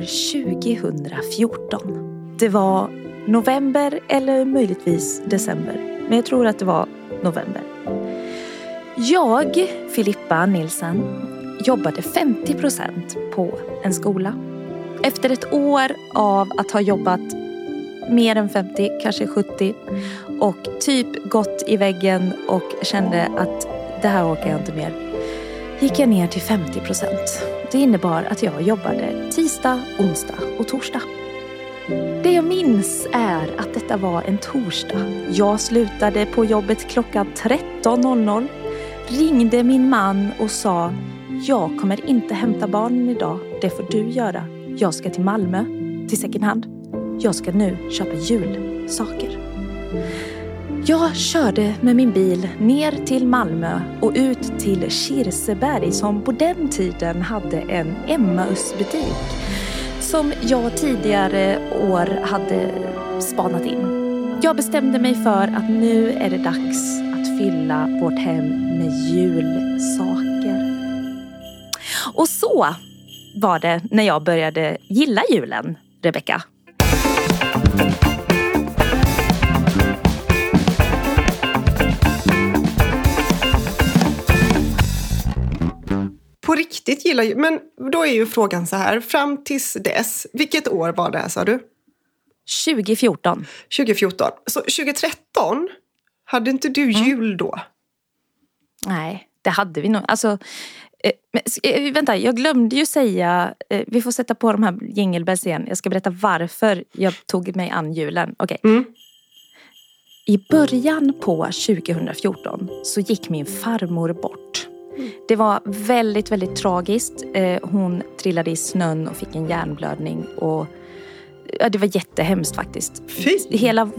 2014. Det var november eller möjligtvis december. Men jag tror att det var november. Jag, Filippa Nilsen, jobbade 50 procent på en skola. Efter ett år av att ha jobbat mer än 50, kanske 70 och typ gått i väggen och kände att det här orkar jag inte mer. Gick jag ner till 50 procent. Det innebar att jag jobbade tisdag, onsdag och torsdag. Det jag minns är att detta var en torsdag. Jag slutade på jobbet klockan 13.00, ringde min man och sa jag kommer inte hämta barnen idag, det får du göra. Jag ska till Malmö, till second hand. Jag ska nu köpa julsaker. Jag körde med min bil ner till Malmö och ut till Kirseberg som på den tiden hade en Emmausbutik. som jag tidigare år hade spanat in. Jag bestämde mig för att nu är det dags att fylla vårt hem med julsaker. Och så var det när jag började gilla julen, Rebecka. På riktigt gillar ju... Men då är ju frågan så här, fram tills dess, vilket år var det här sa du? 2014. 2014. Så 2013, hade inte du Mm. jul då? Nej, det hade vi nog. Alltså, eh, men, eh, vänta, jag glömde ju säga, eh, vi får sätta på de här jinglebells igen. Jag ska berätta varför jag tog mig an julen. Okej. Mm. I början på 2014 så gick min farmor bort. Det var väldigt, väldigt tragiskt. Eh, Hon trillade i snön och fick en hjärnblödning. Och, ja, det var jättehemskt faktiskt. Fy! Hela,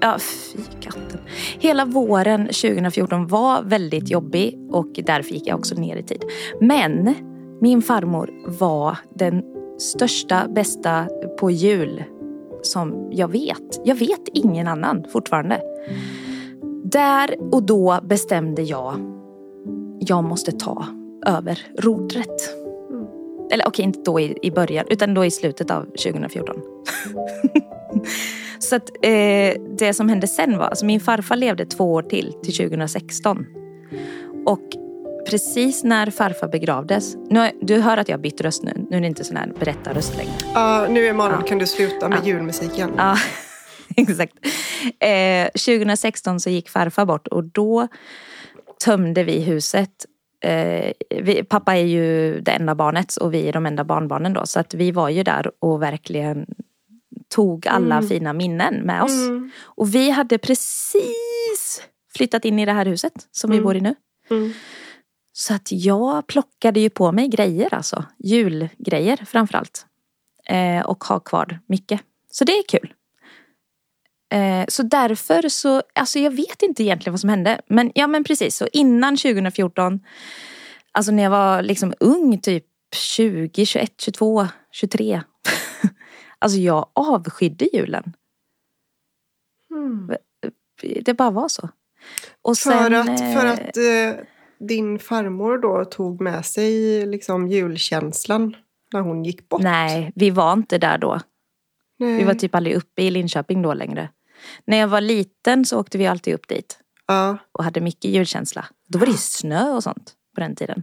ja, fy katten. Hela våren 2014 var väldigt jobbig och därför gick jag också ner i tid. Men min farmor var den största, bästa på jul som jag vet. Jag vet ingen annan fortfarande. Där och då bestämde jag jag måste ta över rodret. Eller okej, inte då i, i början, utan då i slutet av 2014. Så att eh, det som hände sen var, alltså min farfar levde två år till, till 2016. Och precis när farfar begravdes, nu, du hör att jag har bytt röst nu, nu är det inte sån här berättarröst längre. Ja, nu imorgon Ja. kan du sluta med Ja. julmusiken. Ja, exakt. Eh, 2016 så gick farfar bort och då tömde vi huset. Eh, vi, pappa är ju det enda barnet och vi är de enda barnbarnen då. Så att vi var ju där och verkligen tog alla fina minnen med oss. Mm. Och vi hade precis flyttat in i det här huset som vi Mm. bor i nu. Mm. Så att jag plockade ju på mig grejer alltså. Julgrejer framförallt. Eh, och har kvar mycket. Så det är kul. Eh, så därför så, alltså jag vet inte egentligen vad som hände. Men ja men precis, så innan 2014, alltså när jag var liksom ung, typ 20, 21, 22, 23. alltså jag avskydde julen. Mm. Det bara var så. Och För sen, att, för eh, att eh, din farmor då tog med sig liksom julkänslan när hon gick bort? Nej, vi var inte där då. Nej. Vi var typ aldrig uppe i Linköping då längre. När jag var liten så åkte vi alltid upp dit ja. och hade mycket julkänsla. Då var det ju snö och sånt på den tiden.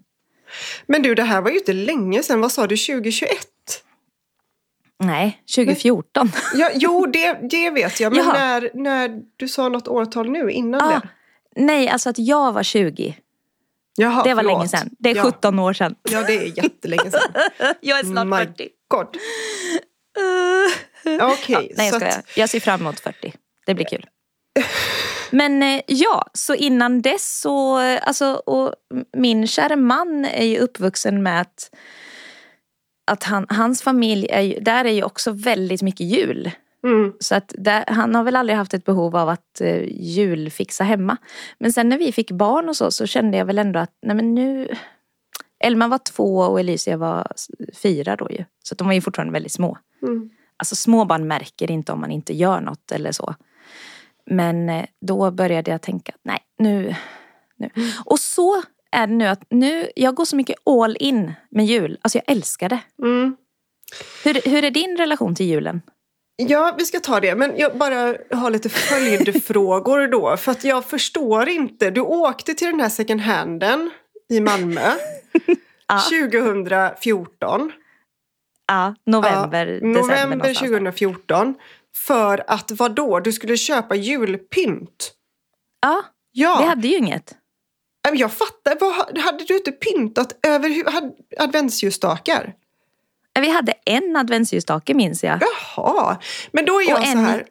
Men du, det här var ju inte länge sedan. Vad sa du, 2021? Nej, 2014. Ja, jo, det, det vet jag. Men när, när du sa något årtal nu innan Ah, det? nej, alltså att jag var 20. Jaha, Det var förlåt. länge sedan. Det är ja. 17 år sedan. Ja, det är jättelänge sedan. Jag är snart My 40. God. Uh. Okej, Nej, jag skojar. att, Jag ser fram emot 40. Det blir kul. Men eh, ja, så innan dess så, alltså, och min kära man är ju uppvuxen med att, att han, hans familj, är ju, där är ju också väldigt mycket jul. mm, Så att där, han har väl aldrig haft ett behov av att eh, julfixa hemma. Men sen när vi fick barn och så, så kände jag väl ändå att nej men nu... Elma var två och Elysia var fyra då ju. Så de var ju fortfarande väldigt små. mm. Alltså små barn märker inte om man inte gör något eller så. Men eh, då började jag tänka, nej nu, nu. Och så är det nu att nu, jag går så mycket all in med jul. Alltså jag älskar det. Mm. Hur, hur är din relation till julen? Ja, vi ska ta det. Men jag bara har lite följdfrågor då. För att jag förstår inte. Du åkte till den här second handen i Malmö Ja. 2014. Ja, november, Ja, december november någonstans där. 2014. För att vad då? Du skulle köpa julpynt. Ja, Ja, vi hade ju inget. men jag fattar. Vad, hade du inte pyntat över hade- adventsljusstakar? Vi hade en adventsljusstake minns jag. Jaha, men då är jag Och så en- här.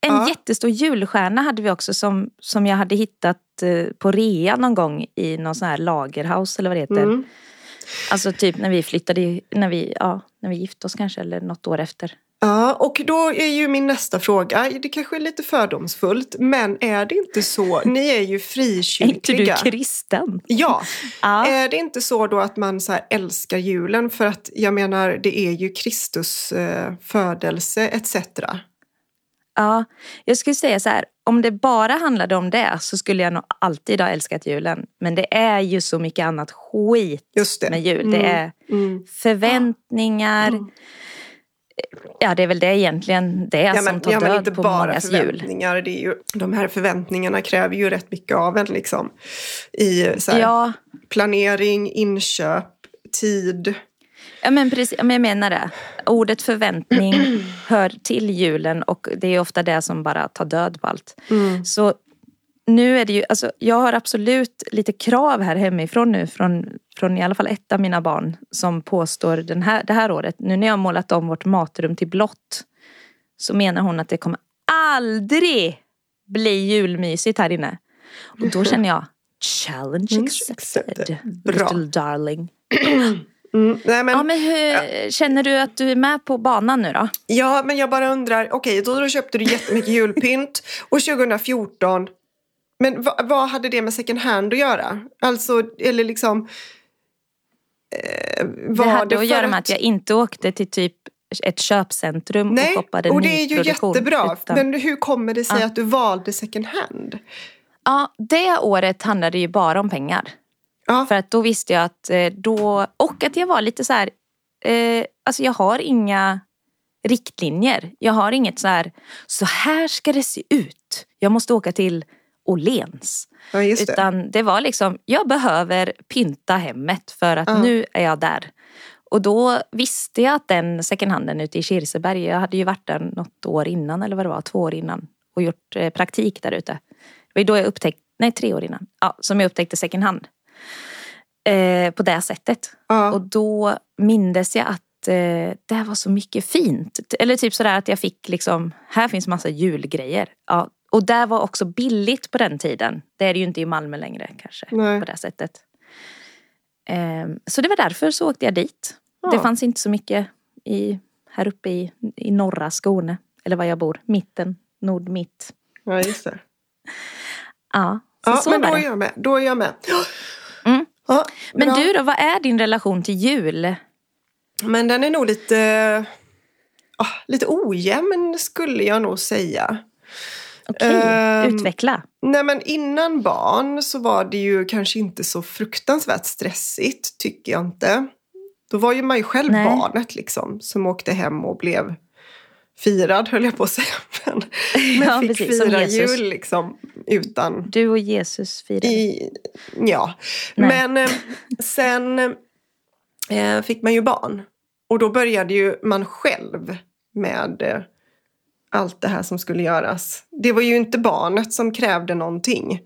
En Ja. jättestor julstjärna hade vi också som, som jag hade hittat eh, på rea någon gång i någon sån här lagerhouse eller vad det heter. Mm. Alltså typ när vi flyttade, när vi, ja, när vi gifte oss kanske eller något år efter. Ja, och då är ju min nästa fråga, det kanske är lite fördomsfullt, men är det inte så, ni är ju Är inte du frikyrkliga. kristen? Ja, Ja. är det inte så då att man så älskar julen för att jag menar det är ju Kristus eh, födelse etc. Ja, jag skulle säga så här, om det bara handlade om det så skulle jag nog alltid ha älskat julen. Men det är ju så mycket annat skit det. med jul. Det Mm, är Mm. förväntningar. Mm. Ja, det är väl det egentligen det Ja, som men, tar ja, död inte på bara mångas jul. förväntningar. Det är ju, de här förväntningarna kräver ju rätt mycket av en liksom. I så här, Ja, planering, inköp, tid. ja, men precis. Jag menar det. Ordet förväntning hör till julen och det är ofta det som bara tar död på allt. Mm. Så nu är det ju, alltså jag har absolut lite krav här hemifrån nu från, från i alla fall ett av mina barn som påstår den här, det här året, nu när jag har målat om vårt matrum till blått så menar hon att det kommer aldrig bli julmysigt här inne. Och då känner jag challenge Mm, accepted, little darling. Mm. Nej, men, Ja men hur, känner du att du är med på banan nu då? Ja, men jag bara undrar, okej, då, då köpte du jättemycket julpynt och 2014, men vad, vad hade det med second hand att göra? Alltså, eller liksom... Eh, det hade att göra med att jag inte åkte till typ ett köpcentrum Nej, och shoppade och det är ju jättebra. utan- Men hur kommer det sig Ja. att du valde second hand? Ja, det året handlade ju bara om pengar. Ja, För att då visste jag att eh, då, och att jag var lite så här, eh, alltså jag har inga riktlinjer. Jag har inget så här, så här ska det se ut. Jag måste åka till Åhléns. ja. Utan det var liksom, jag behöver pynta hemmet för att Ja. nu är jag där. Och då visste jag att den second handen ute i Kirseberg, jag hade ju varit där något år innan eller vad det var, två år innan och gjort eh, praktik där ute. Det var då jag upptäckte, nej tre år innan, ja, som jag upptäckte second hand. Eh, på det sättet. Ja. Och då mindes jag att eh, det var så mycket fint. Eller typ sådär att jag fick liksom, här finns massa julgrejer. Ja, och det var också billigt på den tiden. Det är det ju inte i Malmö längre kanske. Nej. På det sättet. Ehm, så det var därför så åkte jag dit. Ja. Det fanns inte så mycket i, här uppe i, i norra Skåne. Eller var jag bor. Mitten, nord-mitt. ja, just det. Ja, så, Ja, så men då är jag med. Då är jag med. Mm. Ja, Men bra. du då, vad är din relation till jul? Men den är nog lite, ah, lite ojämn skulle jag nog säga. Okej, Ehm, utveckla. Nej men innan barn så var det ju kanske inte så fruktansvärt stressigt, tycker jag inte. Då var ju man ju själv Nej. barnet liksom, som åkte hem och blev firad, höll jag på att säga. Men, Ja, fick precis, fira jul liksom utan... Du och Jesus firade. I, ja, Nej. men eh, sen eh, fick man ju barn. Och då började ju man själv med eh, allt det här som skulle göras. Det var ju inte barnet som krävde någonting.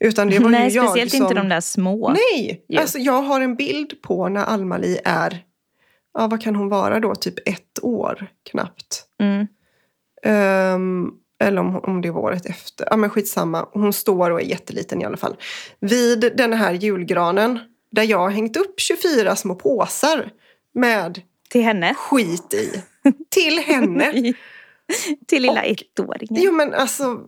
Utan det var Nej, ju jag speciellt som... inte de där små. Nej! ju. Alltså jag har en bild på när Alma-Li är, ja vad kan hon vara då, typ ett år knappt. Mm. Ehm, eller om, om det var året efter. Ja men skitsamma. Hon står och är jätteliten i alla fall. Vid den här julgranen där jag har hängt upp 24 små påsar med Till henne. skit i. Till henne. Till lilla Och- ettåringen. Jo men alltså,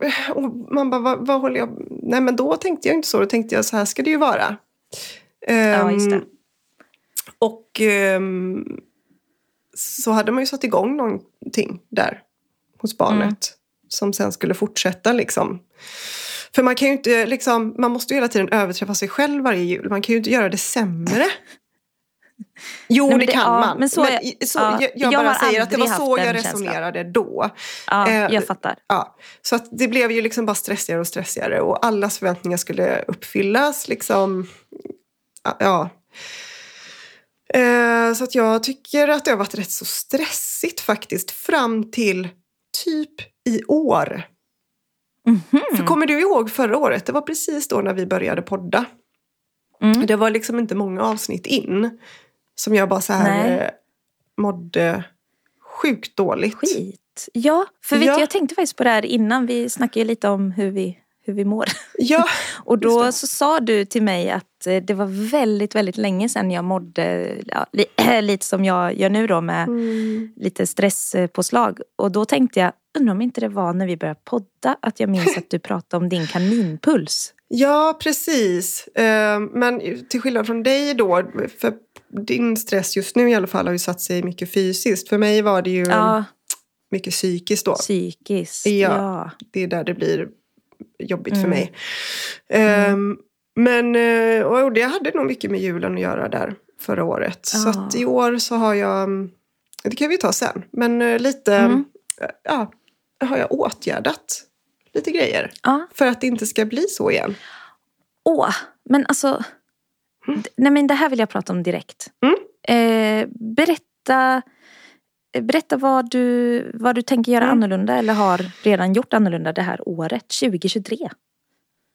man bara, vad, vad håller jag... Nej men då tänkte jag inte så. Då tänkte jag så här ska det ju vara. Ja, just det. Ehm, Och ehm, så hade man ju satt igång någonting där hos barnet. Mm. Som sen skulle fortsätta liksom. För man kan ju inte liksom, man måste ju hela tiden överträffa sig själv varje jul. Man kan ju inte göra det sämre. Jo, men det, kan ja, man. men så är- i- så, ja, jag, jag jag bara säger att det var så jag den känslan. resonerade då. Ja, Eh, jag fattar. Ja, så att det blev ju liksom bara stressigare och stressigare och allas förväntningar skulle uppfyllas. Liksom. Ja. Eh, så att jag tycker att det har varit rätt så stressigt faktiskt fram till typ i år. Mhm. För kommer du ihåg förra året? Det var precis då när vi började podda. Mm. Det var liksom inte många avsnitt in som jag bara så här Nej. eh, mådde sjukt dåligt. Skit. Ja, för vet Ja. du, jag tänkte faktiskt på det här innan. Vi snackade ju lite om hur vi, hur vi mår. Ja, Och då så sa du till mig att eh, det var väldigt, väldigt länge sedan jag mådde ja, li, lite som jag gör nu då med Mm. lite stresspåslag. Och då tänkte jag, undrar om inte det var när vi började podda att jag minns att du pratade om din kaninpuls. ja precis. Eh, men till skillnad från dig då, för din stress just nu i alla fall har ju satt sig mycket fysiskt. För mig var det ju Ja, mycket psykiskt då. psykiskt. Ja. Ja. Det är där det blir jobbigt för Mm. mig. Ehm, men eh, och jag hade nog mycket med julen att göra där förra året. Så Ja. att i år så har jag, mm, det kan vi ta sen, men eh, lite, Mm. ja, har jag åtgärdat lite grejer. För att det inte ska bli så igen. Åh, men alltså. Nej men det här vill jag prata om direkt. Mm. Eh, berätta berätta vad, du, vad du tänker göra Mm. annorlunda eller har redan gjort annorlunda det här året, 2023.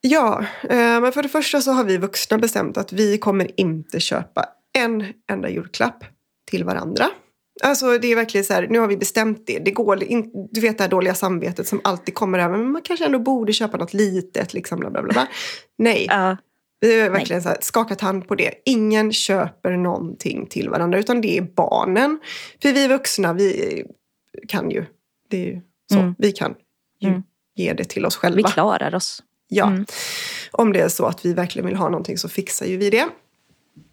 Ja, eh, men för det första så har vi vuxna bestämt att vi kommer inte köpa en enda julklapp till varandra. Alltså det är verkligen så här, nu har vi bestämt det. Det går in, du vet det här dåliga samvetet som alltid kommer över. Men man kanske ändå borde köpa något litet liksom bla bla bla. Nej, Ja. Vi har verkligen så här, skakat hand på det. Ingen köper någonting till varandra utan det är barnen. För vi vuxna, vi kan ju, det är ju så, Mm. vi kan ju Mm. ge det till oss Vi själva. klarar oss. Ja, Mm. om det är så att vi verkligen vill ha någonting så fixar ju vi det.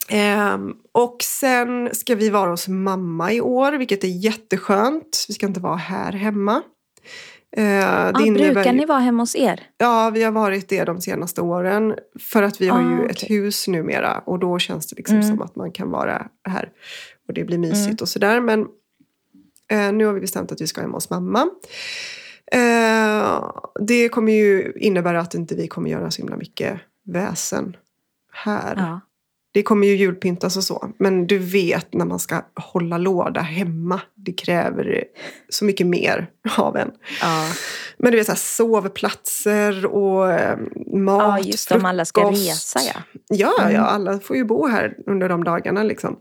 Ehm, och sen ska vi vara hos mamma i år, vilket är jätteskönt. Vi ska inte vara här hemma. Eh, Ja, innebär brukar ni vara hemma hos er? Ja, vi har varit det de senaste åren. För att vi har Ah, ju okej. ett hus numera och då känns det liksom Mm. som att man kan vara här. Och det blir mysigt Mm. och sådär. Men eh, nu har vi bestämt att vi ska hem hos mamma. Eh, det kommer ju innebära att inte vi kommer göra så himla mycket väsen här. Ja. Det kommer ju julpyntas och så. Men du vet när man ska hålla låda hemma. Det kräver så mycket mer av en. Ja. Men du vet så här, sovplatser och eh, mat, ja, just det, om alla ska frukost. resa ja. Ja, Mm. ja, alla får ju bo här under de dagarna liksom.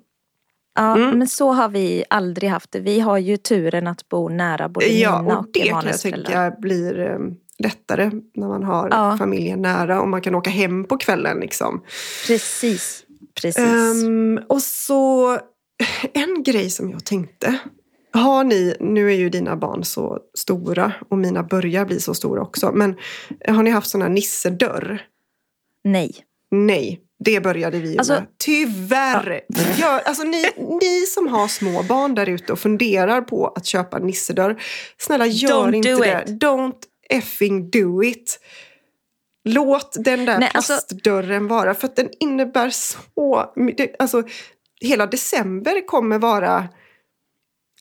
Ja, Mm. men så har vi aldrig haft det. Vi har ju turen att bo nära både Ja, mina och och, det kan jag tänka blir eh, lättare när man har Ja. familjen nära och man kan åka hem på kvällen liksom. Precis. Precis. Ehm, och så en grej som jag tänkte. Har ni, nu är ju dina barn så stora och mina börjar bli så stora också. Men har ni haft sån här nissedörr? Nej. Nej, det började vi ju Alltså- med. Tyvärr! Ja, alltså ni, ni som har små barn där ute och funderar på att köpa nissedörr. Snälla gör Don't inte do det. it. Don't effing do it. Låt den där Nej, alltså- plastdörren vara. För att den innebär så. Alltså, hela december kommer vara...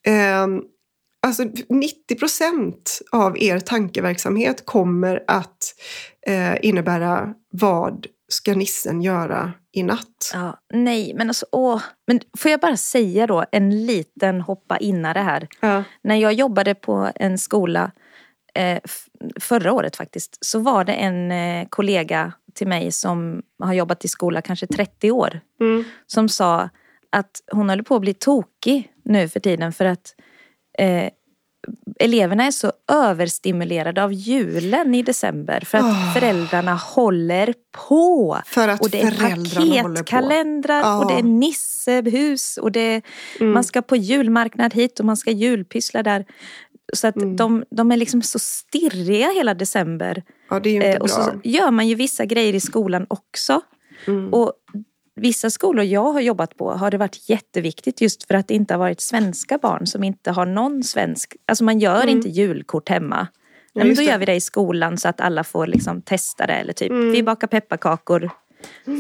ehm, alltså 90 procent av er tankeverksamhet kommer att eh, innebära vad ska nissen göra i natt? Ja, nej, men alltså åh. Men får jag bara säga då en liten hoppa inare här. Ja. När jag jobbade på en skola eh, förra året faktiskt så var det en eh, kollega till mig som har jobbat i skola kanske 30 år Mm. som sa att hon håller på att bli tokig nu för tiden för att eh, eleverna är så överstimulerade av julen i december för att Ah. föräldrarna håller på. För att och det är paketkalendrar Ja. och det är nissehus och det är, Mm. man ska på julmarknad hit och man ska julpyssla där. Så att Mm. de, de är liksom så stirriga hela december. Ja, det är ju inte Eh, och så gör man ju vissa grejer i skolan också. Mm. Och vissa skolor jag har jobbat på har det varit jätteviktigt just för att det inte har varit svenska barn som inte har någon svensk. Alltså man gör Mm. inte julkort hemma. Ja, men då det. gör vi det i skolan så att alla får liksom testa det. Eller typ Mm. vi bakar pepparkakor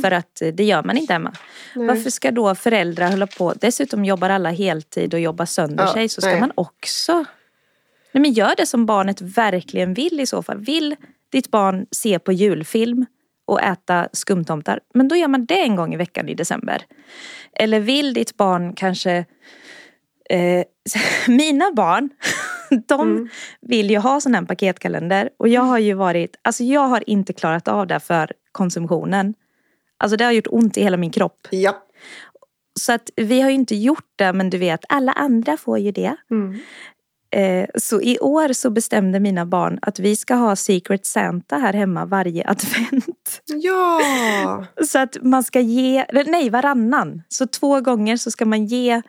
För att eh, det gör man inte hemma. Nej. Varför ska då föräldrar hålla på? Dessutom jobbar alla heltid och jobbar sönder Ja, sig. Så ska nej. man också... Nej, men gör det som barnet verkligen vill i så fall. Vill ditt barn se på julfilm och äta skumtomtar, men då gör man det en gång i veckan i december. Eller vill ditt barn kanske... Eh, mina barn, de Mm. vill ju ha sån här paketkalender. Och jag har ju varit... Alltså jag har inte klarat av det för konsumtionen. Alltså det har gjort ont i hela min kropp. Ja. Så att vi har ju inte gjort det, men du vet, alla andra får ju det. Mm. Eh, så i år så bestämde mina barn att vi ska ha Secret Santa här hemma varje advent. Ja! Så att man ska ge, nej varannan. Så två gånger så ska man ge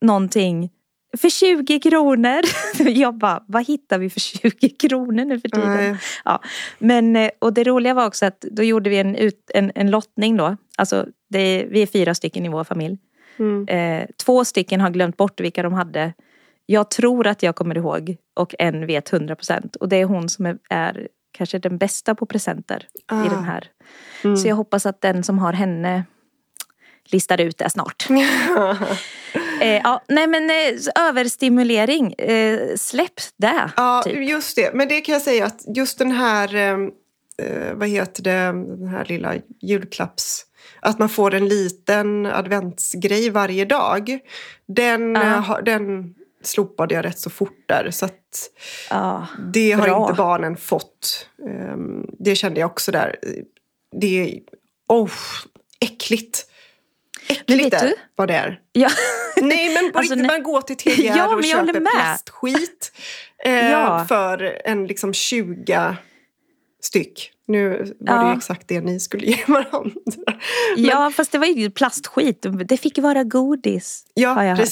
någonting för 20 kronor. Jag bara, vad hittar vi för 20 kronor nu för tiden? Nej. Ja, men, eh, och det roliga var också att då gjorde vi en, ut, en, en lottning då. Alltså det, vi är fyra stycken i vår familj. Mm. Eh, två stycken har glömt bort vilka de hade. Jag tror att jag kommer ihåg och en vet 100 procent. Och det är hon som är, är kanske den bästa på presenter Ah. i den här. Mm. Så jag hoppas att den som har henne listar ut det snart. Eh, ja, nej men eh, överstimulering, eh, släpp det. Ja, typ. just det. Men det kan jag säga att just den här, eh, eh, vad heter det, den här lilla julklapps... Att man får en liten adventsgrej varje dag. Den, har- den slopade jag rätt så fort där. Så Ja, det har Bra. inte barnen fått. Ehm, det kände jag också där. Det är... Oh, äckligt. Men Äckligt vet är du? vad det är. ja. Nej men på Alltså, riktigt, man går till TGR Ja, och men köper plastskit eh, Ja. för en liksom 20 styck. Nu var det Ja. ju exakt det ni skulle ge varandra. ja, fast det var ju plastskit. Det fick vara godis. Ja, jag hört.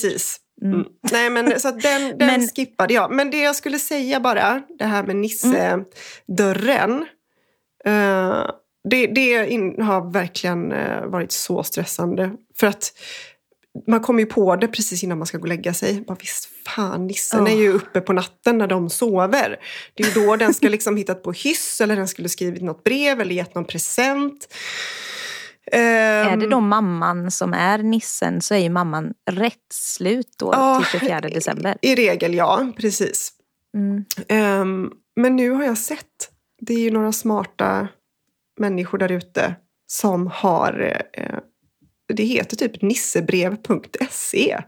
Mm. Mm. Nej, men, så den, den Men- skippade jag. Men det jag skulle säga bara, det här med Nisse-dörren. eh, det det in, har verkligen eh, varit så stressande. För att man kommer ju på det precis innan man ska gå och lägga sig. Bara, visst fan, nissen Ja. är ju uppe på natten när de sover. Det är ju då den ska liksom hittat på hyss eller den skulle skrivit något brev eller gett någon present. Är Ehm, det då mamman som är nissen så är ju mamman rätt slut då Ja, till 24 december. I regel ja, precis. Mm. Ehm, men nu har jag sett, det är ju några smarta människor där ute som har, eh, det heter typ nissebrev.se.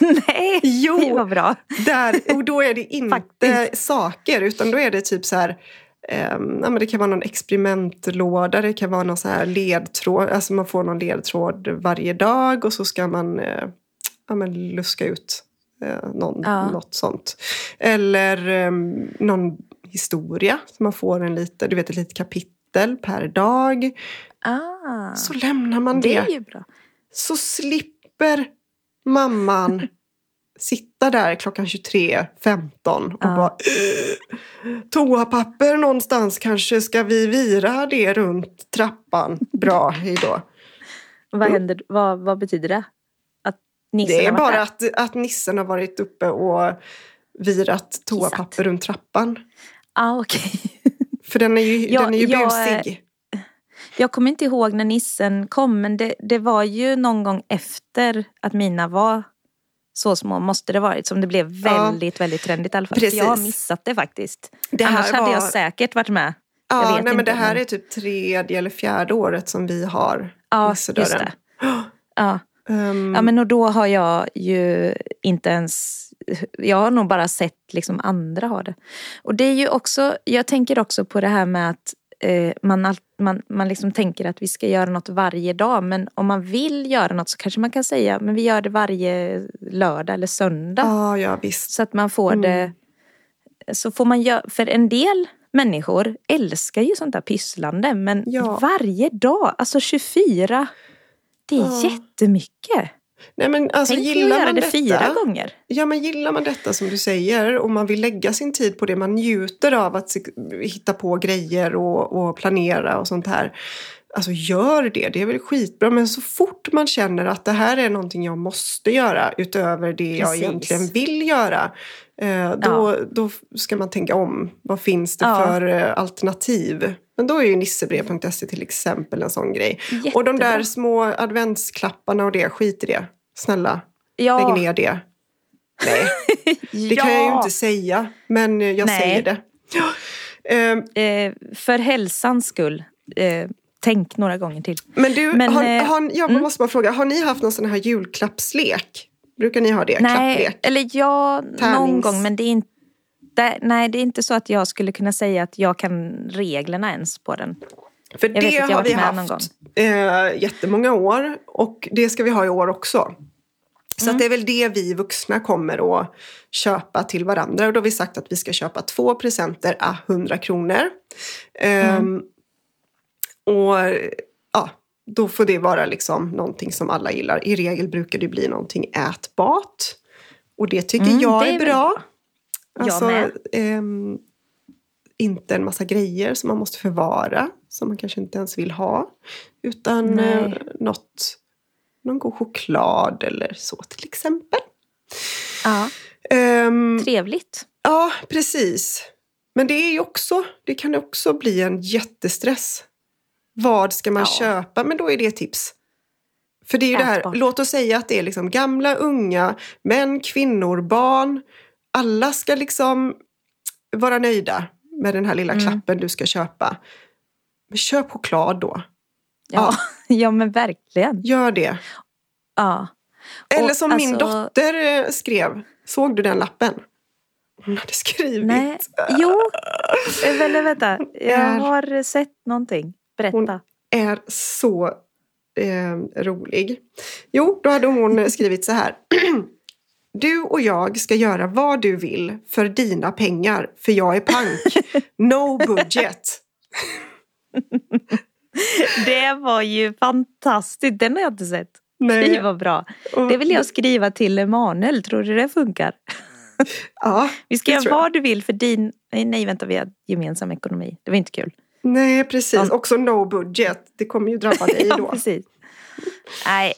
Nej, Jo. det var bra. Där, och då är det inte saker utan då är det typ så här ehm, ja, men det kan vara någon experimentlåda, det kan vara någon så här ledtråd, alltså man får någon ledtråd varje dag och så ska man eh, ja, men luska ut eh, någon, Ja. något sånt. Eller ehm, någon historia, så man får en lite, du vet ett litet kapitel per dag. Ah, Så lämnar man det det. Så slipper mamman sitta där klockan 23.15 och Ja. bara "Eh, toapapper någonstans kanske ska vi vira det runt trappan. Bra, då. Vad, händer, vad, vad betyder det? Att nissen Det är bara där? att, att nissen har varit uppe och virat toapapper runt trappan. Ah, okej. För den är ju, Ja, den är ju jag, busig. Jag kommer inte ihåg när nissen kom men det, det var ju någon gång efter att mina var så små måste det varit som det blev Ja. väldigt, väldigt trendigt i alla fall. Jag har missat det faktiskt. Det här Annars hade jag var- säkert varit med. Ja, nej, men inte, det här men- är typ tredje eller fjärde året som vi har Ja, just det. Ja. Ehm, ja, men och då har jag ju inte ens... Jag har nog bara sett liksom andra ha det. Och det är ju också, jag tänker också på det här med att eh, man, all, man, man liksom tänker att vi ska göra något varje dag. Men om man vill göra något så kanske man kan säga men vi gör det varje lördag eller söndag. Ja, ja visst. Så att man får Mm. det... Så får man göra, för en del människor älskar ju sånt där pysslande. Men Ja. varje dag, alltså 24. Det är Ja. jättemycket. Nej, men alltså, Tänk gillar göra man det detta, fyra gånger. Ja, men gillar man detta som du säger och man vill lägga sin tid på det, man njuter av att hitta på grejer och, och planera och sånt här. Alltså gör det, det är väl skitbra. Men så fort man känner att det här är någonting jag måste göra utöver det jag Precis. egentligen vill göra. Eh, då, då ska man tänka om. Vad finns det Ja. för eh, alternativ? Men då är ju nissebrev.se till exempel en sån grej. Och de Jättebra. där små adventsklapparna och det, skit i det. Snälla, ja. lägg ner det. Nej, det kan jag ju inte säga. Men eh, jag Nej. säger det. Ja. Eh, för hälsans skull, eh, tänk några gånger till. Men du, Men, har, har, jag mm. måste bara fråga, har ni haft någon sån här julklappslek? Brukar ni ha det? Nej, Klapplek? eller ja, någon Tärnings- gång men det är inte Nej, det är inte så att jag skulle kunna säga att jag kan reglerna ens på den. För att det jag har vi någon haft eh, jättemånga år och det ska vi ha i år också. Så Mm. det är väl det vi vuxna kommer att köpa till varandra. Och då har vi sagt att vi ska köpa två presenter à 100 kronor. Ehm, Mm. och ja, då får det vara liksom någonting som alla gillar. I regel brukar det bli någonting ätbart. Och det tycker Mm, jag det är, är bra. bra. Alltså, ehm, inte en massa grejer som man måste förvara. Som man kanske inte ens vill ha. Utan Nej. eh, något, någon god choklad eller så till exempel. Ja, Ehm, trevligt. ja, precis. Men det är ju också, det kan också bli en jättestress. Vad ska man Ja. köpa? Men då är det tips. För det är ju det här, Ätbart. låt oss säga att det är liksom gamla, unga, män, kvinnor, barn. Alla ska liksom vara nöjda med den här lilla Mm. klappen du ska köpa. Men köp choklad då. Ja, ja men verkligen. Gör det. Ja. Eller som min alltså- dotter eh, skrev. Såg du den lappen? Hon hade skrivit. Nej. Jo, eh, eller vänta. Jag har sett någonting. Berätta. Hon- är så eh, rolig. Jo, då hade hon skrivit så här. Du och jag ska göra vad du vill för dina pengar, för jag är pank. No budget. Det var ju fantastiskt. Den har jag inte sett. Nej. vad bra. och- Det vill jag skriva till Emanuel. Tror du det funkar? Ja, Vi ska Det göra jag. vad du vill för din... Nej, vänta, vi har gemensam ekonomi. Det var inte kul. Nej, precis. Ja. Också no budget. Det kommer ju drabba dig Ja, då. precis. Nej,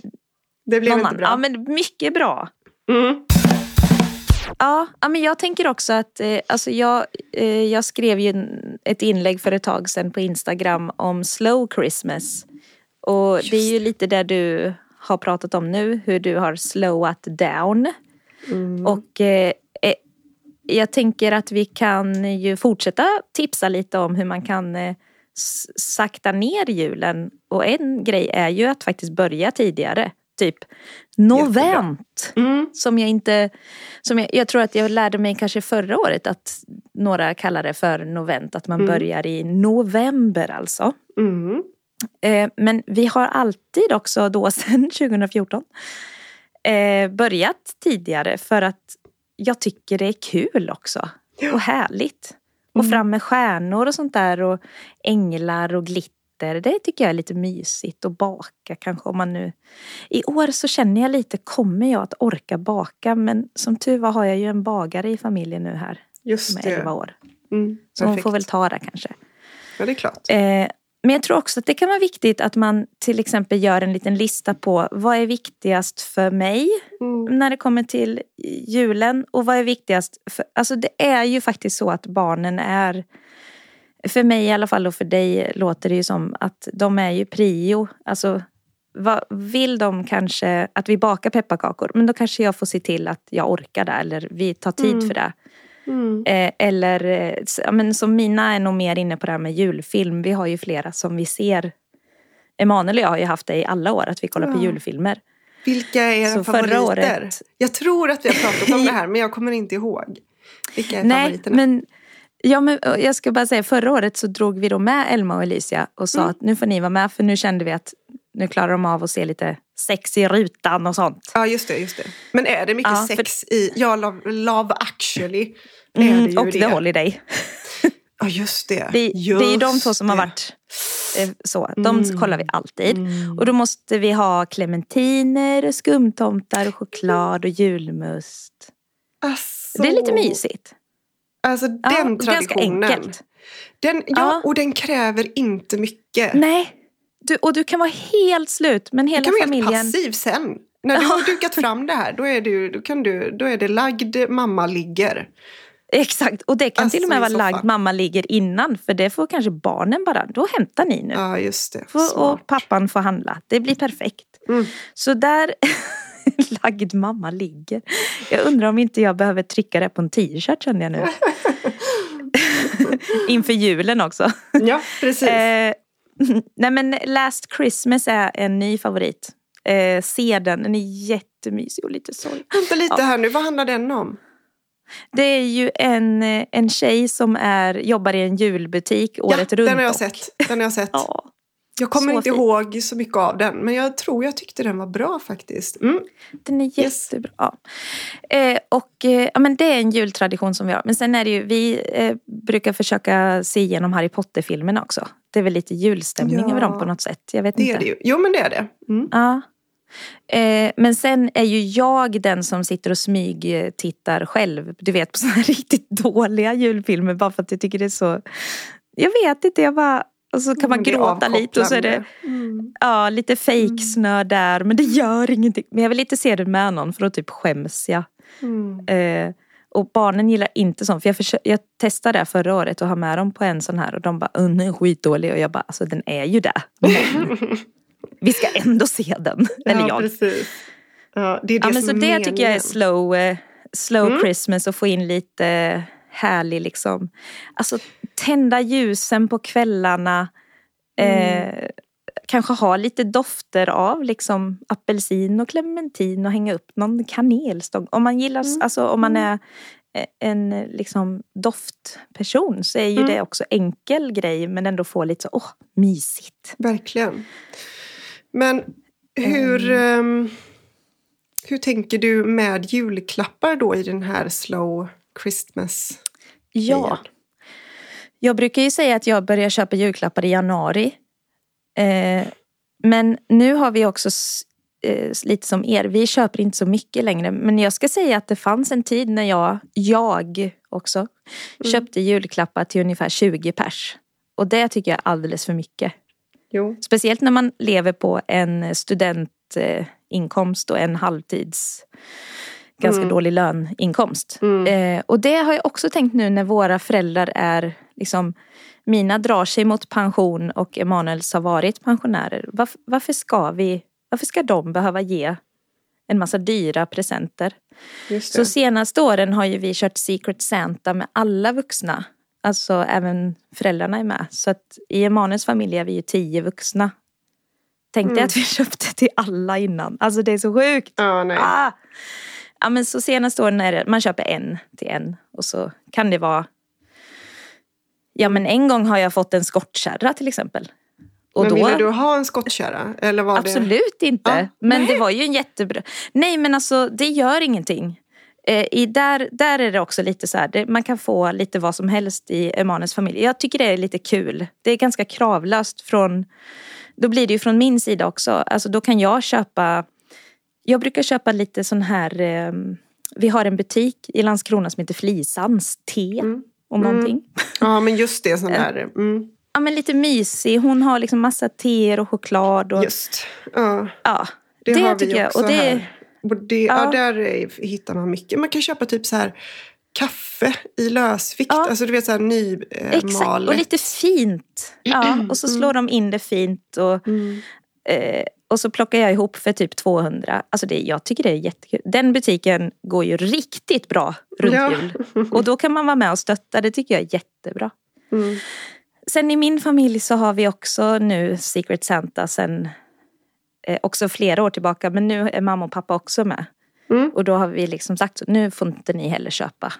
Det blev någon inte bra. Ja, men mycket bra. Mm. Ja, men jag tänker också att eh, alltså jag, eh, jag skrev ju ett inlägg för ett tag sedan på Instagram om slow Christmas. Och det är ju lite det du har pratat om nu, hur du har slowat down. Mm. Och eh, jag tänker att vi kan ju fortsätta tipsa lite om hur man kan eh, sakta ner julen. Och en grej är ju att faktiskt börja tidigare. Typ novent. Mm. Som jag inte... Som jag, jag tror att jag lärde mig kanske förra året att några kallar det för novent. Att man Mm. börjar i november alltså. Mm. Eh, men vi har alltid också då sedan 2014 eh, börjat tidigare för att jag tycker det är kul också. Och härligt. Och Mm. fram med stjärnor och sånt där och änglar och glitter. Det tycker jag är lite mysigt att baka kanske om man nu... I år så känner jag lite, kommer jag att orka baka? Men som tur var har jag ju en bagare i familjen nu här Just som är 11 det. år. Mm. Så hon får väl ta det kanske. Ja, det är klart. Eh, men jag tror också att det kan vara viktigt att man till exempel gör en liten lista på vad är viktigast för mig Mm. när det kommer till julen och vad är viktigast för, alltså det är ju faktiskt så att barnen är för mig i alla fall och för dig låter det ju som att de är ju prio. Alltså vad, vill de kanske att vi bakar pepparkakor men då kanske jag får se till att jag orkar det eller vi tar tid Mm. för det. Mm. Eh, eller eh, s- ja, men som mina är nog mer inne på det här med julfilm. Vi har ju flera som vi ser. Emanuel och jag har ju haft det i alla år att vi kollar på Ja. julfilmer. Vilka är era Så favoriter? året- Jag tror att vi har pratat om det här men jag kommer inte ihåg. Vilka är Nej, favoriterna? men, ja, men jag ska bara säga förra året så drog vi då med Elma och Alicia och sa Mm. att nu får ni vara med för nu kände vi att nu klarar de av att se lite sex i rutan och sånt. Ja, just det, just det. Men är det mycket Ja, för- sex i... Ja, Love, love actually. Är Mm, det ju och det. The Holiday. Ja, just det. Det, det är de Just två som har det. varit eh, så. De Mm. kollar vi alltid. Mm. Och då måste vi ha clementiner, skumtomtar, och choklad och julmust. Alltså, Det är lite mysigt. Alltså Ja, den ganska traditionen. enkelt. Den, ja, Ja. och den kräver inte mycket. Nej, du, och du kan vara helt slut, men hela du kan vara familjen... helt passiv sen. När du har dukat fram det här, då är, du, då kan du, då är det lagd mamma ligger. Exakt, och det kan Alltså, till och med i vara lagd mamma ligger innan, för det får kanske barnen bara, då hämtar ni nu. Ja, just det. Smart. och pappan får handla. Det blir perfekt. Mm. Så där lagd mamma ligger. Jag undrar om inte jag behöver trycka det på en t-shirt känner jag nu. Inför julen också. Ja, precis. Eh, nej men Last Christmas är en ny favorit. Eh, se den, den är jättemysig och lite sorglig. Vänta lite ja. här nu, vad handlar den om? Det är ju en, eh, en tjej som är, jobbar i en julbutik året ja, runt. den har jag och- sett. Den har jag sett. Ja, jag kommer så inte fin. ihåg så mycket av den, men jag tror jag tyckte den var bra faktiskt. Mm. Den är Yes. jättebra. Eh, och eh, ja, men det är en jultradition som vi har. Men sen är det ju, vi eh, brukar försöka se igenom Harry Potter-filmerna också. Det är väl lite julstämning Ja. över dem på något sätt. Jag vet Det inte. är det ju. Jo, men det är det. Mm. Ja. Eh, men sen är ju jag den som sitter och smygtittar själv. Du vet på här riktigt dåliga julfilmer bara för att jag tycker det är så... Jag vet inte, jag bara... Och så kan man är gråta lite och så är det. Mm. ja, lite fejksnö där. Men det gör ingenting. Men jag vill inte se det med någon för då typ skäms jag. Mm. Eh, och barnen gillar inte sånt. För jag, försö- jag testade det förra året och ha med dem på en sån här och de bara, "Uh, den är skitdålig. Och jag bara, alltså den är ju det. Men vi ska ändå se den. Eller ja, jag. precis. Ja, det är det Ja, men som så är det tycker jag är meningen. slow, eh, slow Mm. Christmas och få in lite härlig liksom. Alltså tända ljusen på kvällarna. Mm. Eh, kanske ha lite dofter av liksom apelsin och clementin och hänga upp någon kanelstång. Om man gillar, Mm. alltså om man är eh, en liksom doftperson så är ju Mm. det också enkel grej men ändå få lite så, åh, mysigt. Verkligen. Men hur, Mm. ehm, hur tänker du med julklappar då i den här slow Christmas? Ja. Jag brukar ju säga att jag börjar köpa julklappar i januari. Eh, men nu har vi också eh, lite som er, vi köper inte så mycket längre. Men jag ska säga att det fanns en tid när jag, jag också, köpte julklappar till ungefär 20 pers. Och det tycker jag är alldeles för mycket. Jo. Speciellt när man lever på en studentinkomst och en halvtids ganska Mm. dålig löninkomst. Mm. Eh, och det har jag också tänkt nu när våra föräldrar är liksom mina drar sig mot pension och Emanuels har varit pensionärer. Varför, varför ska vi, varför ska de behöva ge en massa dyra presenter? Så senaste åren har ju vi kört Secret Santa med alla vuxna. Alltså även föräldrarna är med. Så att i Emanuels familj är vi ju tio vuxna. Tänk dig Mm. att vi köpte till alla innan. Alltså det är så sjukt. Ja, nej. Ah! Ja men så senaste åren är det, man köper en till en. Och så kan det vara Ja men en gång har jag fått en skottkärra till exempel. Och men då, ville du ha en skottkärra? Eller var Det... Absolut inte. Ja, men nej. det var ju en jättebra... Nej men alltså det gör ingenting. Eh, i där, där är det också lite så här, det, man kan få lite vad som helst i Emanuels familj. Jag tycker det är lite kul. Det är ganska kravlöst från, då blir det ju från min sida också. Alltså då kan jag köpa, jag brukar köpa lite sån här, eh, vi har en butik i Landskrona som heter Flisans te. Mm. Och någonting. Ja, men just det. Sån där. Mm. Ja men lite mysig, hon har liksom massa teer och choklad. Och, Just. Ja, ja, det, det har vi jag. också Och det- här. Och det, ja. Ja. där är- hittar man mycket. Man kan köpa typ så här kaffe i lösvikt. Ja. Alltså du vet så här Exakt, nymalet. och lite fint. Ja, och så slår de in det fint och, Mm. eh, och så plockar jag ihop för typ 200. Alltså det, jag tycker det är jättekul. Den butiken går ju riktigt bra runt Ja. jul. Och då kan man vara med och stötta, det tycker jag är jättebra. Mm. Sen i min familj så har vi också nu Secret Santa sen eh, också flera år tillbaka. Men nu är mamma och pappa också med. Mm. Och då har vi liksom sagt så, nu får inte ni heller köpa.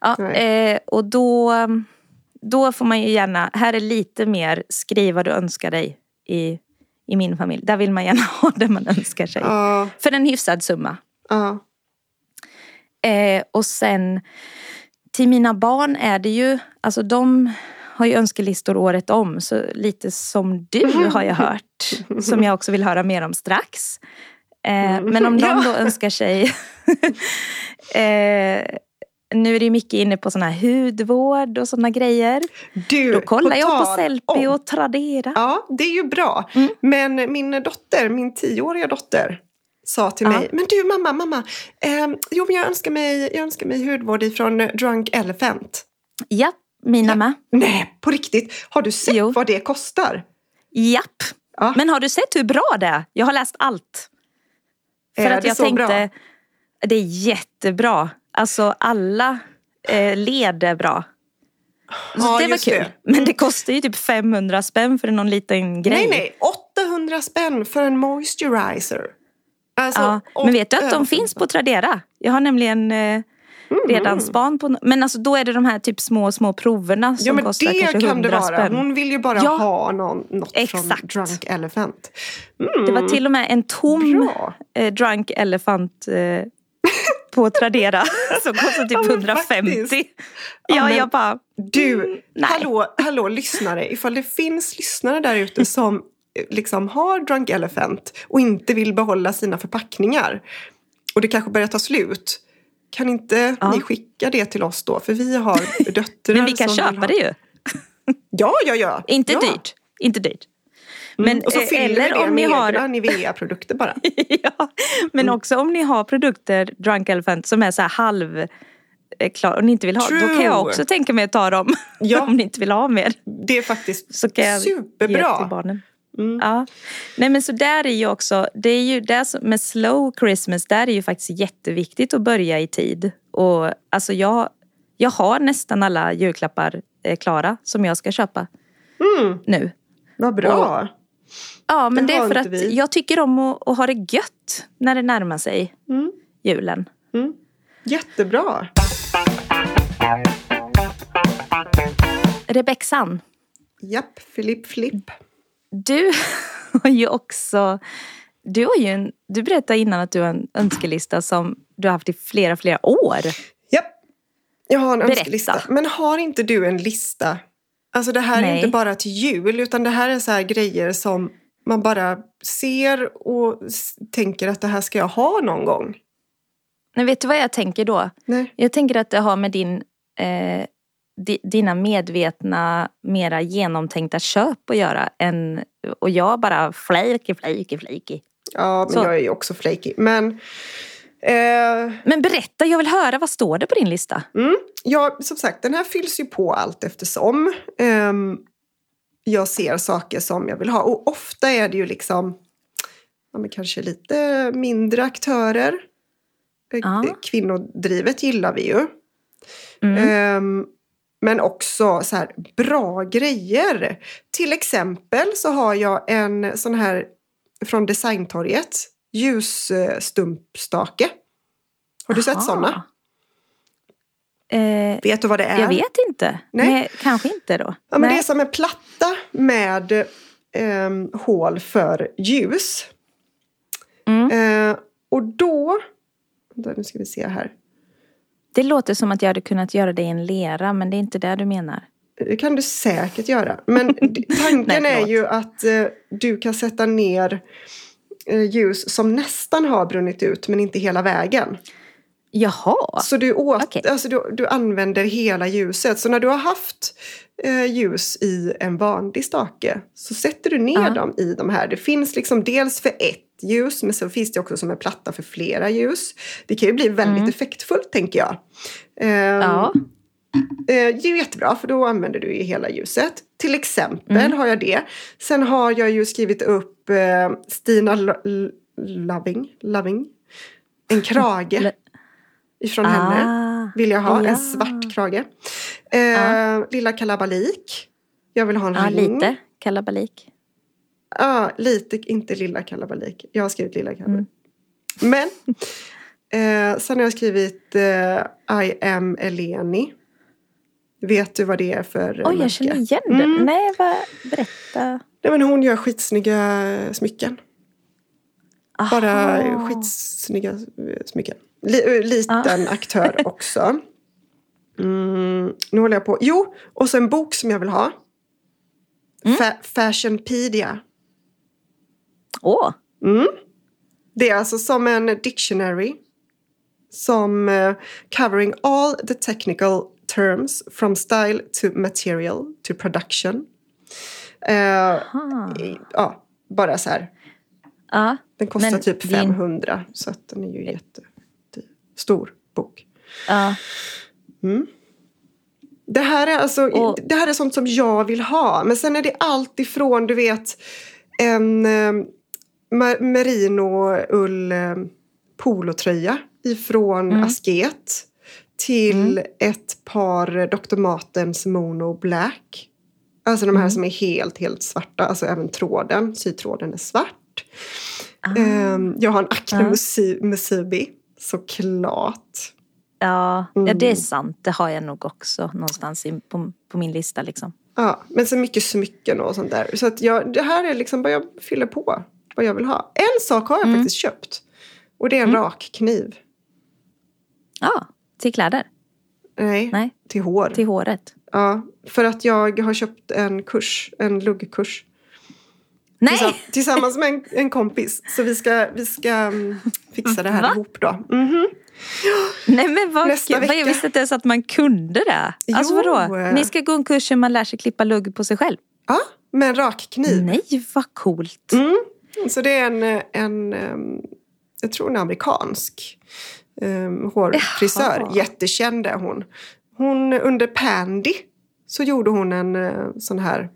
Ja, eh, och då, då får man ju gärna, här är lite mer skriv vad du önskar dig i, i min familj. Där vill man gärna ha det man önskar sig. Ja, För en hyfsad summa. ja. Eh, och sen till mina barn är det ju, alltså de har ju önskelistor året om. Så lite som du har jag hört. Som jag också vill höra mer om strax. Eh, men om de då önskar sig eh, nu är det ju mycket inne på sån här hudvård och såna grejer. Du, Då kollar på jag på Sellpy och Tradera. Ja, det är ju bra. Mm. Men min dotter, min tioåriga dotter, sa till Ja. mig, men du mamma, mamma, eh, jo men jag önskar mig, jag önskar mig hudvård ifrån Drunk Elephant. Ja, mina Ja. med. Nej, på riktigt, har du sett Jo. vad det kostar? Japp. Ja. Men har du sett hur bra det är? Jag har läst allt. För Är att det jag så tänkte, bra? det är jättebra. Alltså alla eh, led är bra. Så Ja, det var kul. det. Men det kostar ju typ 500 spänn för någon liten grej. Nej, nej, 800 spänn för en moisturizer. Alltså, Ja, men vet du att de finns på Tradera? Jag har nämligen eh, Mm. redan span på... Men alltså då är det de här typ små, små proverna som Ja, kostar det kanske kan 100 det vara. spänn. Hon vill ju bara Ja. ha någon, något från Exakt. Drunk Elephant. Mm. Det var till och med en tom Bra. eh, Drunk Elephant eh, på Tradera som kostade Ja, typ men 150. faktiskt. Ja, Ja, jag bara... Du, nej. hallå, hallå lyssnare. Ifall det finns lyssnare där ute som eh, liksom har Drunk Elephant och inte vill behålla sina förpackningar och det kanske börjar ta slut. Kan inte Ja. ni skicka det till oss då? För vi har döttrar Men vi kan som köpa ha... det ju. Ja, ja, ja. Inte ja. dyrt. Inte dyrt. Mm. Men, och så eh, fyller vi eller det om ni med har- Nivea-produkter bara. ja, men Mm. också om ni har produkter, Drunk Elephant, som är så här halv eh, klar och ni inte vill ha, då kan True. jag också tänka mig att ta dem. Ja. om ni inte vill ha mer. Det är faktiskt Så kan jag ge till superbra. barnen. Mm. Ja. Nej men så där är ju också, det är ju det som, med slow Christmas, där är ju faktiskt jätteviktigt att börja i tid. Och alltså jag, jag har nästan alla julklappar eh, klara som jag ska köpa Mm. nu. Vad bra. Ja men Det det, är för att vi. jag tycker om att, att ha det gött när det närmar sig Mm. julen. Mm. Jättebra. Rebexan, Japp, Filip Flipp. du har ju också, du har ju en, du berättade innan att du har en önskelista som du har haft i flera, flera år. Japp. Jag har en Berätta. önskelista. Men har inte du en lista? Alltså det här är Nej. inte bara till jul utan det här är så här grejer som man bara ser och tänker att det här ska jag ha någon gång. Men vet du vad jag tänker då? Nej. Jag tänker att det har med din, eh, di, dina medvetna, mera genomtänkta köp att göra. Än, och jag bara flaky, flaky, flaky. Ja, men Så. jag är ju också flaky. Men eh, Men berätta, jag vill höra, vad står det på din lista? mm, ja, som sagt, den här fylls ju på allt eftersom. Ehm, jag ser saker som jag vill ha. Och ofta är det ju liksom ja, men kanske lite mindre aktörer. Eh, Ja. Kvinnodrivet gillar vi ju. Mm. Ehm, men också så här bra grejer. Till exempel så har jag en sån här från Designtorget. Ljusstumpstake. Har du sett Aha. såna? Eh, Vet du vad det är? jag vet inte. Nej. Nej. kanske inte då. Ja, men det Nej. är som en platta med ehm, hål för ljus. Mm. Eh, och då... Nu ska vi se här. Det låter som att jag hade kunnat göra det i en lera, men det är inte det du menar. Det kan du säkert göra. Men tanken Nej, är ju att eh, du kan sätta ner eh, ljus som nästan har brunnit ut men inte hela vägen. Jaha. Så du, åt, Okej. alltså du, du använder hela ljuset. Så när du har haft eh, ljus i en vanlig stake så sätter du ner Ja. dem i de här. Det finns liksom dels för ett ljus men så finns det också som en platta för flera ljus. Det kan ju bli väldigt Mm. effektfullt tänker jag. Ehm, Ja. Eh, det är jättebra för då använder du ju hela ljuset. Till exempel Mm. har jag det. Sen har jag ju skrivit upp eh, Stina Lo- L- Loving, Loving. En krage Ifrån henne. Ah, Vill jag ha. ja. En svart krage. Eh, Ja. Lilla kalabalik. Jag vill ha en Ja, ring. lite kalabalik. Ja, lite, inte lilla kalabalik. Jag har skrivit lilla kalabalik. Mm. Men eh, sen har jag skrivit eh, I am Eleni. Vet du vad det är för Oj, märke? jag känner igen det. Mm. Nej, vad, berätta. Nej, men hon gör skitsnygga smycken. Bara Aha. skitsnygga eh, smycken. Li, eh, liten aktör också. Mm, nu håller jag på. Jo, och så en bok som jag vill ha. Mm. Fa- Fashionpedia. Åh, Mm. Det är alltså som en dictionary. som uh, covering all the technical terms from style to material to production. Uh, ja, bara så här. Ja, Den kostar men typ din- 500 så att den är ju jättestor bok. ja. Det här, är alltså, Och- det här är sånt som jag vill ha. Men sen är det allt ifrån, du vet, en eh, merino-ull eh, polotröja ifrån Mm. Asket till ett par Dr. Martens Mono Black. Alltså de här Mm. som är helt, helt svarta. Alltså även tråden, sytråden är svart. Ah. Ehm, jag har en Acne. Musi- Musubi, såklart. Ja, ja, det är Mm. sant. Det har jag nog också någonstans i, på, på min lista. Liksom. Ja, men så mycket smycken och sånt där. Så att jag, det här är liksom vad jag fyller på. Vad jag vill ha. En sak har jag Mm. faktiskt köpt. Och det är en rak kniv. Ja, till kläder. Nej, Nej, till hår. till håret. Ja, för att jag har köpt en kurs, en luggkurs. Nej! Tillsamm- Tillsammans med en, en kompis. Så vi ska, vi ska mm, fixa det här Va? ihop då. Mhm. Nej men vad Nästa. Vad Jag vecka. visste inte ens att man kunde det. Alltså vadå? Ni ska gå en kurs där man lär sig klippa lugg på sig själv? Ja, med en rak kniv. Nej, vad coolt. Mm. Så det är en, en jag tror en amerikansk um, hårfrisör. Jaha. Jättekänd är hon. Hon under Pandy så gjorde hon en eh, sån här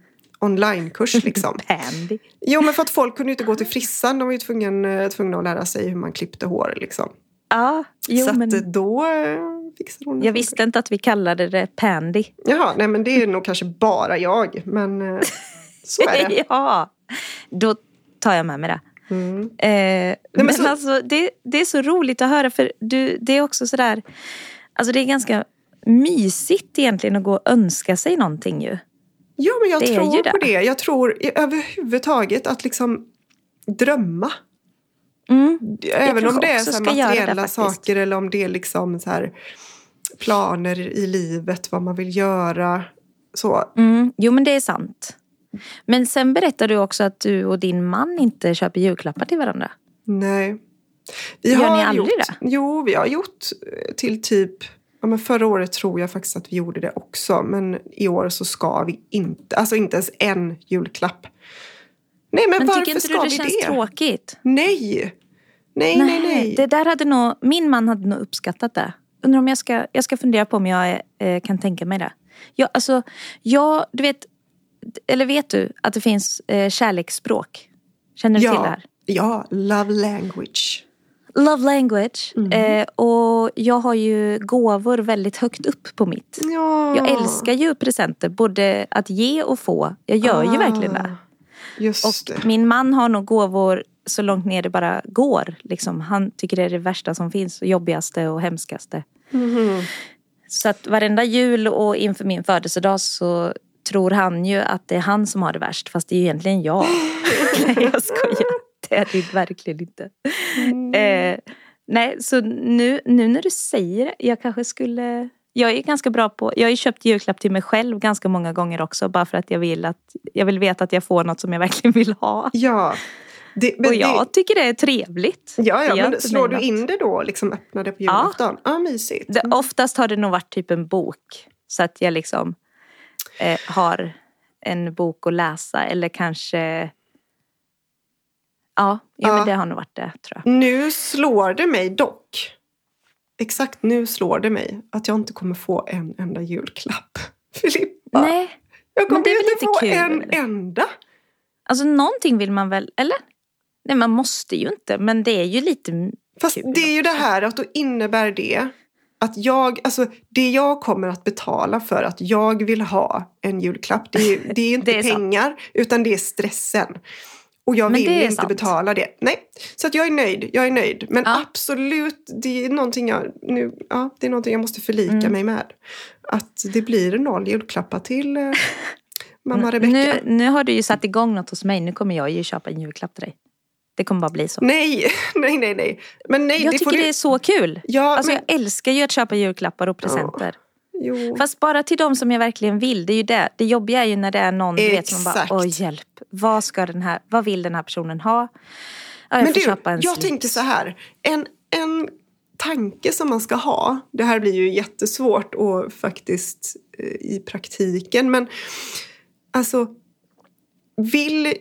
onlinekurs liksom. Pandy. Jo men för att folk kunde inte gå till frissan. De var ju tvungna, eh, tvungna att lära sig hur man klippte hår liksom. Ja, jo så men eh, då eh, fixade hon jag visste inte att vi kallade det Pandy. Jaha, nej men det är nog kanske bara jag. Men så är det. ja, då tar jag med mig det. Mm. Eh, men så- alltså, det, det är så roligt att höra för du, det är också sådär, alltså det är ganska mysigt egentligen att gå och önska sig någonting ju. Ja, men jag Det tror på det. det. Jag tror överhuvudtaget att liksom drömma. Mm. Även om det är så det materiella faktiskt. saker eller om det är liksom så här planer i livet, vad man vill göra. Så. Mm. Jo men det är sant. Men sen berättar du också att du och din man inte köper julklappar till varandra. Nej. Vi Gör har ni aldrig gjort, det? Jo, vi har gjort till typ Ja, men förra året tror jag faktiskt att vi gjorde det också. Men i år så ska vi inte. Alltså inte ens en julklapp. Nej, men, Men varför tycker inte ska du det vi känns det? tråkigt? Nej. Nej, nej, nej. Det där hade nog, min man hade nog uppskattat det. Undrar om jag ska, jag ska fundera på om jag eh, kan tänka mig det. Jag, alltså, jag, du vet, eller vet du att det finns eh, kärleksspråk? Känner du till det Ja, här? ja, love language. Love language. Mm. Eh, och jag har ju gåvor väldigt högt upp på mitt. Ja. Jag älskar ju presenter, både att ge och få. Jag gör ju verkligen det. Just Och det. min man har nog gåvor så långt ner det bara går. Liksom. Han tycker det är det värsta som finns, och jobbigaste och hemskaste. Mhm. Så att varenda jul och inför min födelsedag så tror han ju att det är han som har det värst. Fast det är ju egentligen jag. Nej jag skojar. Det är det verkligen inte. Mm. Eh, nej så nu, nu när du säger det. Jag kanske skulle. Jag är ganska bra på. Jag har ju köpt julklapp till mig själv ganska många gånger också. Bara för att jag vill att. Jag vill veta att jag får något som jag verkligen vill ha. Ja. Det, Och jag det, tycker det är trevligt. ja, ja men slår du in det då? Liksom öppnar det på julafton? Ja, mysigt. Det, oftast har det nog varit typ en bok. Så att jag liksom eh, har en bok att läsa eller kanske... Ja, ja, men det har nog varit det tror jag. Nu slår det mig dock. Exakt nu slår det mig att jag inte kommer få en enda julklapp. Filippa. Nej, jag men kommer inte få lite en kul. enda. alltså någonting vill man väl, eller? Nej, man måste ju inte, men det är ju lite... Fast Kul det är ju det här att då innebär det att jag, alltså det jag kommer att betala för att jag vill ha en julklapp, det är, det är inte Det är sant. pengar utan det är stressen. Och jag Men vill inte sant. betala det. Nej, så att jag är nöjd. Jag är nöjd. Men Ja. absolut, det är någonting jag, nu, ja, det är någonting jag måste förlika Mm. mig med. Att det blir noll julklappar till eh, mamma Rebecka. Nu, nu har du ju satt igång något hos mig, nu kommer jag ju köpa en julklapp till dig. Det kommer bara bli så. Nej, nej, nej, nej. Men nej, jag det tycker får det du... är så kul. Ja, Alltså men... jag älskar ju att köpa julklappar och presenter. Jo. Fast bara till de som jag verkligen vill. Det är ju det. Det jobbiga är ju när det är någon du vet, som bara, åh hjälp. Vad, ska den här, vad vill den här personen ha? Ja, jag Men du, jag tänkte så här. En, en tanke som man ska ha. Det här blir ju jättesvårt och faktiskt eh, i praktiken. Men alltså, vill,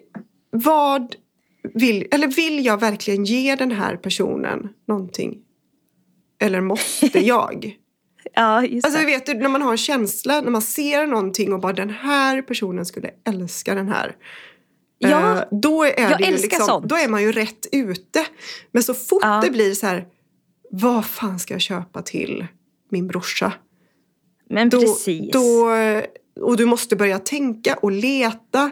vad vill, eller vill jag verkligen ge den här personen någonting? Eller måste jag? Ja, just Alltså det. vet du, när man har en känsla, när man ser någonting och bara den här personen skulle älska den här. Ja, Eh, då är jag det ju älskar liksom, sånt. Då är man ju rätt ute. Men så fort Ja. det blir så här, vad fan ska jag köpa till min brorsa? men Då, precis. Då, och du måste börja tänka och leta.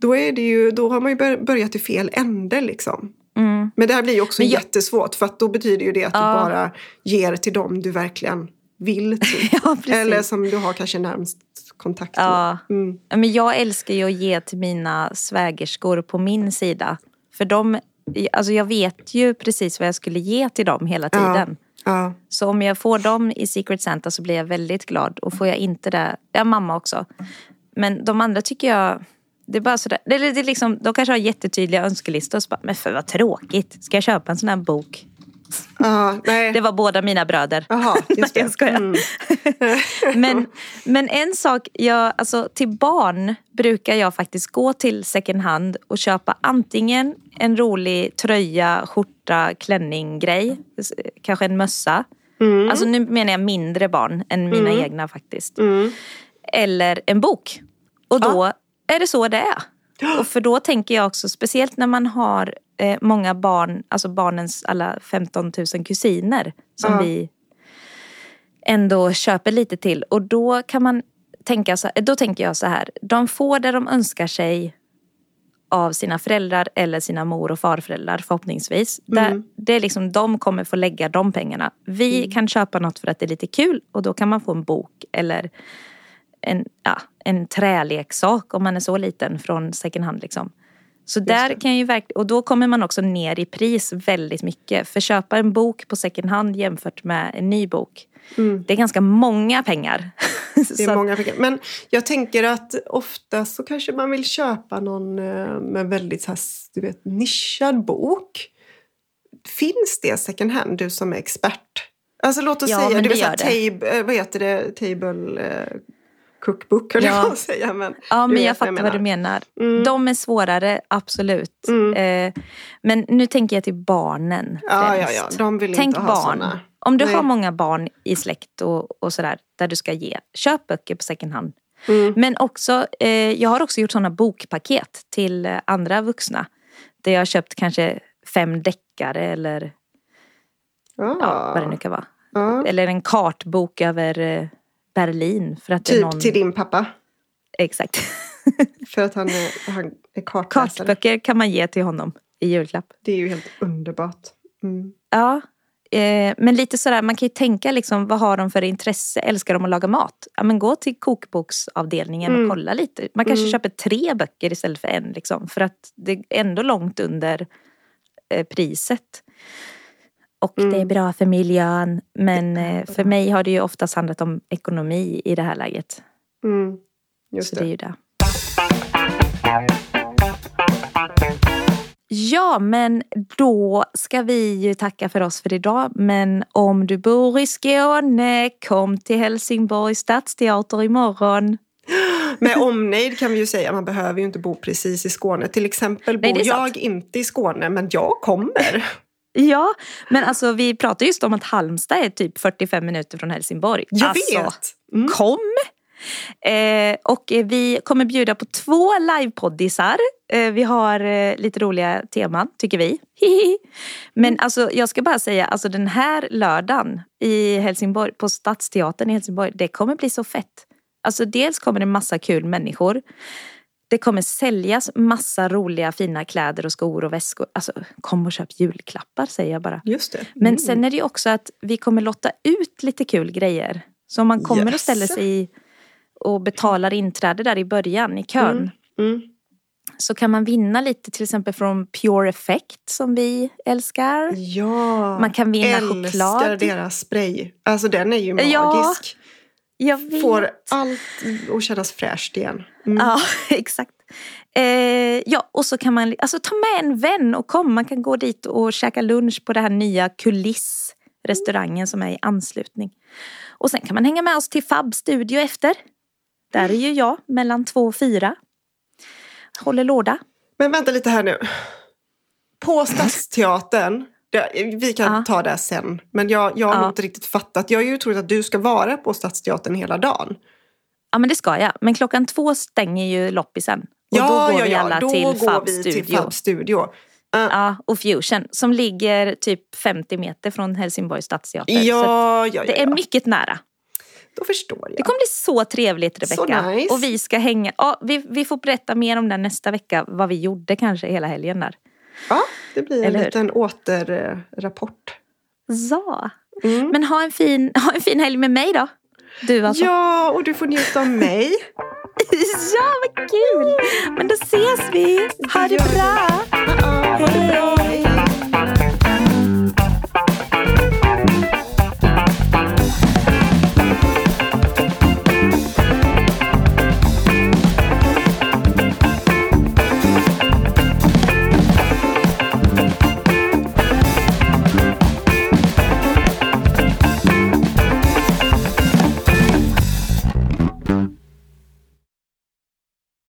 Då, är det ju, då har man ju bör- börjat i fel ände liksom. Mm. Men det här blir ju också jag- jättesvårt för att då betyder ju det att Ja. du bara ger till dem du verkligen vill till. Ja. Eller som du har kanske närmst kontakt med. Ja. Mm. Ja, Men jag älskar ju att ge till mina svägerskor på min sida. För de, alltså jag vet ju precis vad jag skulle ge till dem hela Ja. tiden. Ja. Så om jag får dem i Secret Santa så blir jag väldigt glad. Och får jag inte det, ja mamma också. Men de andra tycker jag, det är bara sådär, det, det, det är liksom, de kanske har jättetydliga önskelistor. Och så bara, men för vad tråkigt, ska jag köpa en sån här bok? Ja, nej. Det var båda mina bröder. Jaha, just. Nej, jag skojar. Mm. Men, men en sak, jag, alltså, till barn brukar jag faktiskt gå till second hand och köpa antingen en rolig tröja, skjorta, klänning grej. Kanske en mössa. Alltså nu menar jag mindre barn än mina egna faktiskt. Mm. Eller en bok. Och då är det så det är. Och för då tänker jag också, speciellt när man har eh, många barn, alltså barnens alla 15 000 kusiner som Ja. vi ändå köper lite till. Och då kan man tänka så, då tänker jag så här, de får det de önskar sig av sina föräldrar eller sina mor och farföräldrar förhoppningsvis. Där, det är liksom, de kommer få lägga de pengarna. Vi kan köpa något för att det är lite kul och då kan man få en bok eller en, ja, en träleksak om man är så liten från second hand. Liksom. Så där det. kan ju verkligen, och då kommer man också ner i pris väldigt mycket. För köpa en bok på second hand jämfört med en ny bok. Det är ganska många pengar. Det är många pengar. Men jag tänker att ofta så kanske man vill köpa någon eh, med väldigt så här, du vet, nischad bok. Finns det second hand, du som är expert? Alltså låt oss Ja, säga, du gör tab, eh, vad heter det, table eh, cookbook höll Ja. jag säga. Men Ja, men jag fattar vad du menar. Mm. De är svårare, absolut. Mm. Eh, men nu tänker jag till barnen Ja, ja, främst. ja, de vill Tänk inte ha barn. såna. Om du Nej. har många barn i släkt och, och sådär, där du ska ge, köp böcker på second hand. Mm. Men också, eh, jag har också gjort sådana bokpaket till eh, andra vuxna. Där jag har köpt kanske fem deckare eller Ja. ja, vad det nu kan vara. Ja. Eller en kartbok över eh, Berlin. För att Typ någon... till din pappa. Exakt. För att han är, han är kartläsare. Kartböcker kan man ge till honom i julklapp. Det är ju helt underbart. Mm. Ja, eh, men lite sådär, man kan ju tänka liksom, vad har de för intresse? Älskar de att laga mat? Ja, men gå till kokboksavdelningen Mm. och kolla lite. Man kanske Mm. köper tre böcker istället för en. Liksom, för att det är ändå långt under eh, priset. Och det är Mm. bra för miljön. Men eh, för mig har det ju oftast handlat om ekonomi i det här läget. Mm. Just Så det. det är ju det. Ja, men då ska vi ju tacka för oss för idag. Men om du bor i Skåne, kom till Helsingborgs stadsteater imorgon. Med omnejd kan vi ju säga, man behöver ju inte bo precis i Skåne. Till exempel Nej, bor är jag sant. inte i Skåne, men jag kommer. Ja, men alltså vi pratar just om att Halmstad är typ 45 minuter från Helsingborg. Jag alltså, vet! Mm. Kom! Eh, och vi kommer bjuda på två livepoddisar. Eh, vi har eh, lite roliga teman, tycker vi. Hihi. Men alltså, jag ska bara säga, alltså den här lördagen i Helsingborg, på Stadsteatern i Helsingborg, det kommer bli så fett. Alltså dels kommer det massa kul människor. Det kommer säljas massa roliga fina kläder och skor och väskor. Alltså kom och köp julklappar säger jag bara. Just det. Men Mm. sen är det ju också att vi kommer lotta ut lite kul grejer. Så om man kommer och ställer sig och betalar inträde där i början i kön. Mm. Mm. Så kan man vinna lite till exempel från Pure Effect som vi älskar. Ja, Man kan vinna älskar choklad. deras spray. Alltså den är ju Ja, magisk. Vet. Får allt att kännas fräscht igen. Mm. Ja, exakt. Eh, ja, och så kan man alltså, ta med en vän och kom. Man kan gå dit och käka lunch på det här nya kuliss restaurangen som är i anslutning. Och sen kan man hänga med oss till Fab Studio efter. Där är ju jag mellan två och fyra. Håller låda. Men vänta lite här nu. På Stadsteatern, det, vi kan Ja. ta det sen, men jag, jag har Ja. nog inte riktigt fattat. Jag har ju trott att du ska vara på Stadsteatern hela dagen. Ja men det ska jag. Men klockan två stänger ju loppisen. Och ja, då går ja, vi ja. alla då till går Fab vi Studio. till Fab Studio. Ja, och Fusion som ligger typ 50 meter från Helsingborgs stadsteater. Så Ja, ja, ja, det är ja. mycket nära. Då förstår Det jag. kommer bli så trevligt Så Rebecka. nice. Och vi ska hänga. Ja, vi, vi får berätta mer om det nästa vecka. Vad vi gjorde kanske hela helgen där. Ja, det blir en Eller hur? liten återrapport. Så. Mm. Men ha en, fin, ha en fin helg med mig då. Du alltså. Ja, och du får njuta av mig. ja vad kul! Men då ses vi. Ha det bra. Ha det bra. Hej.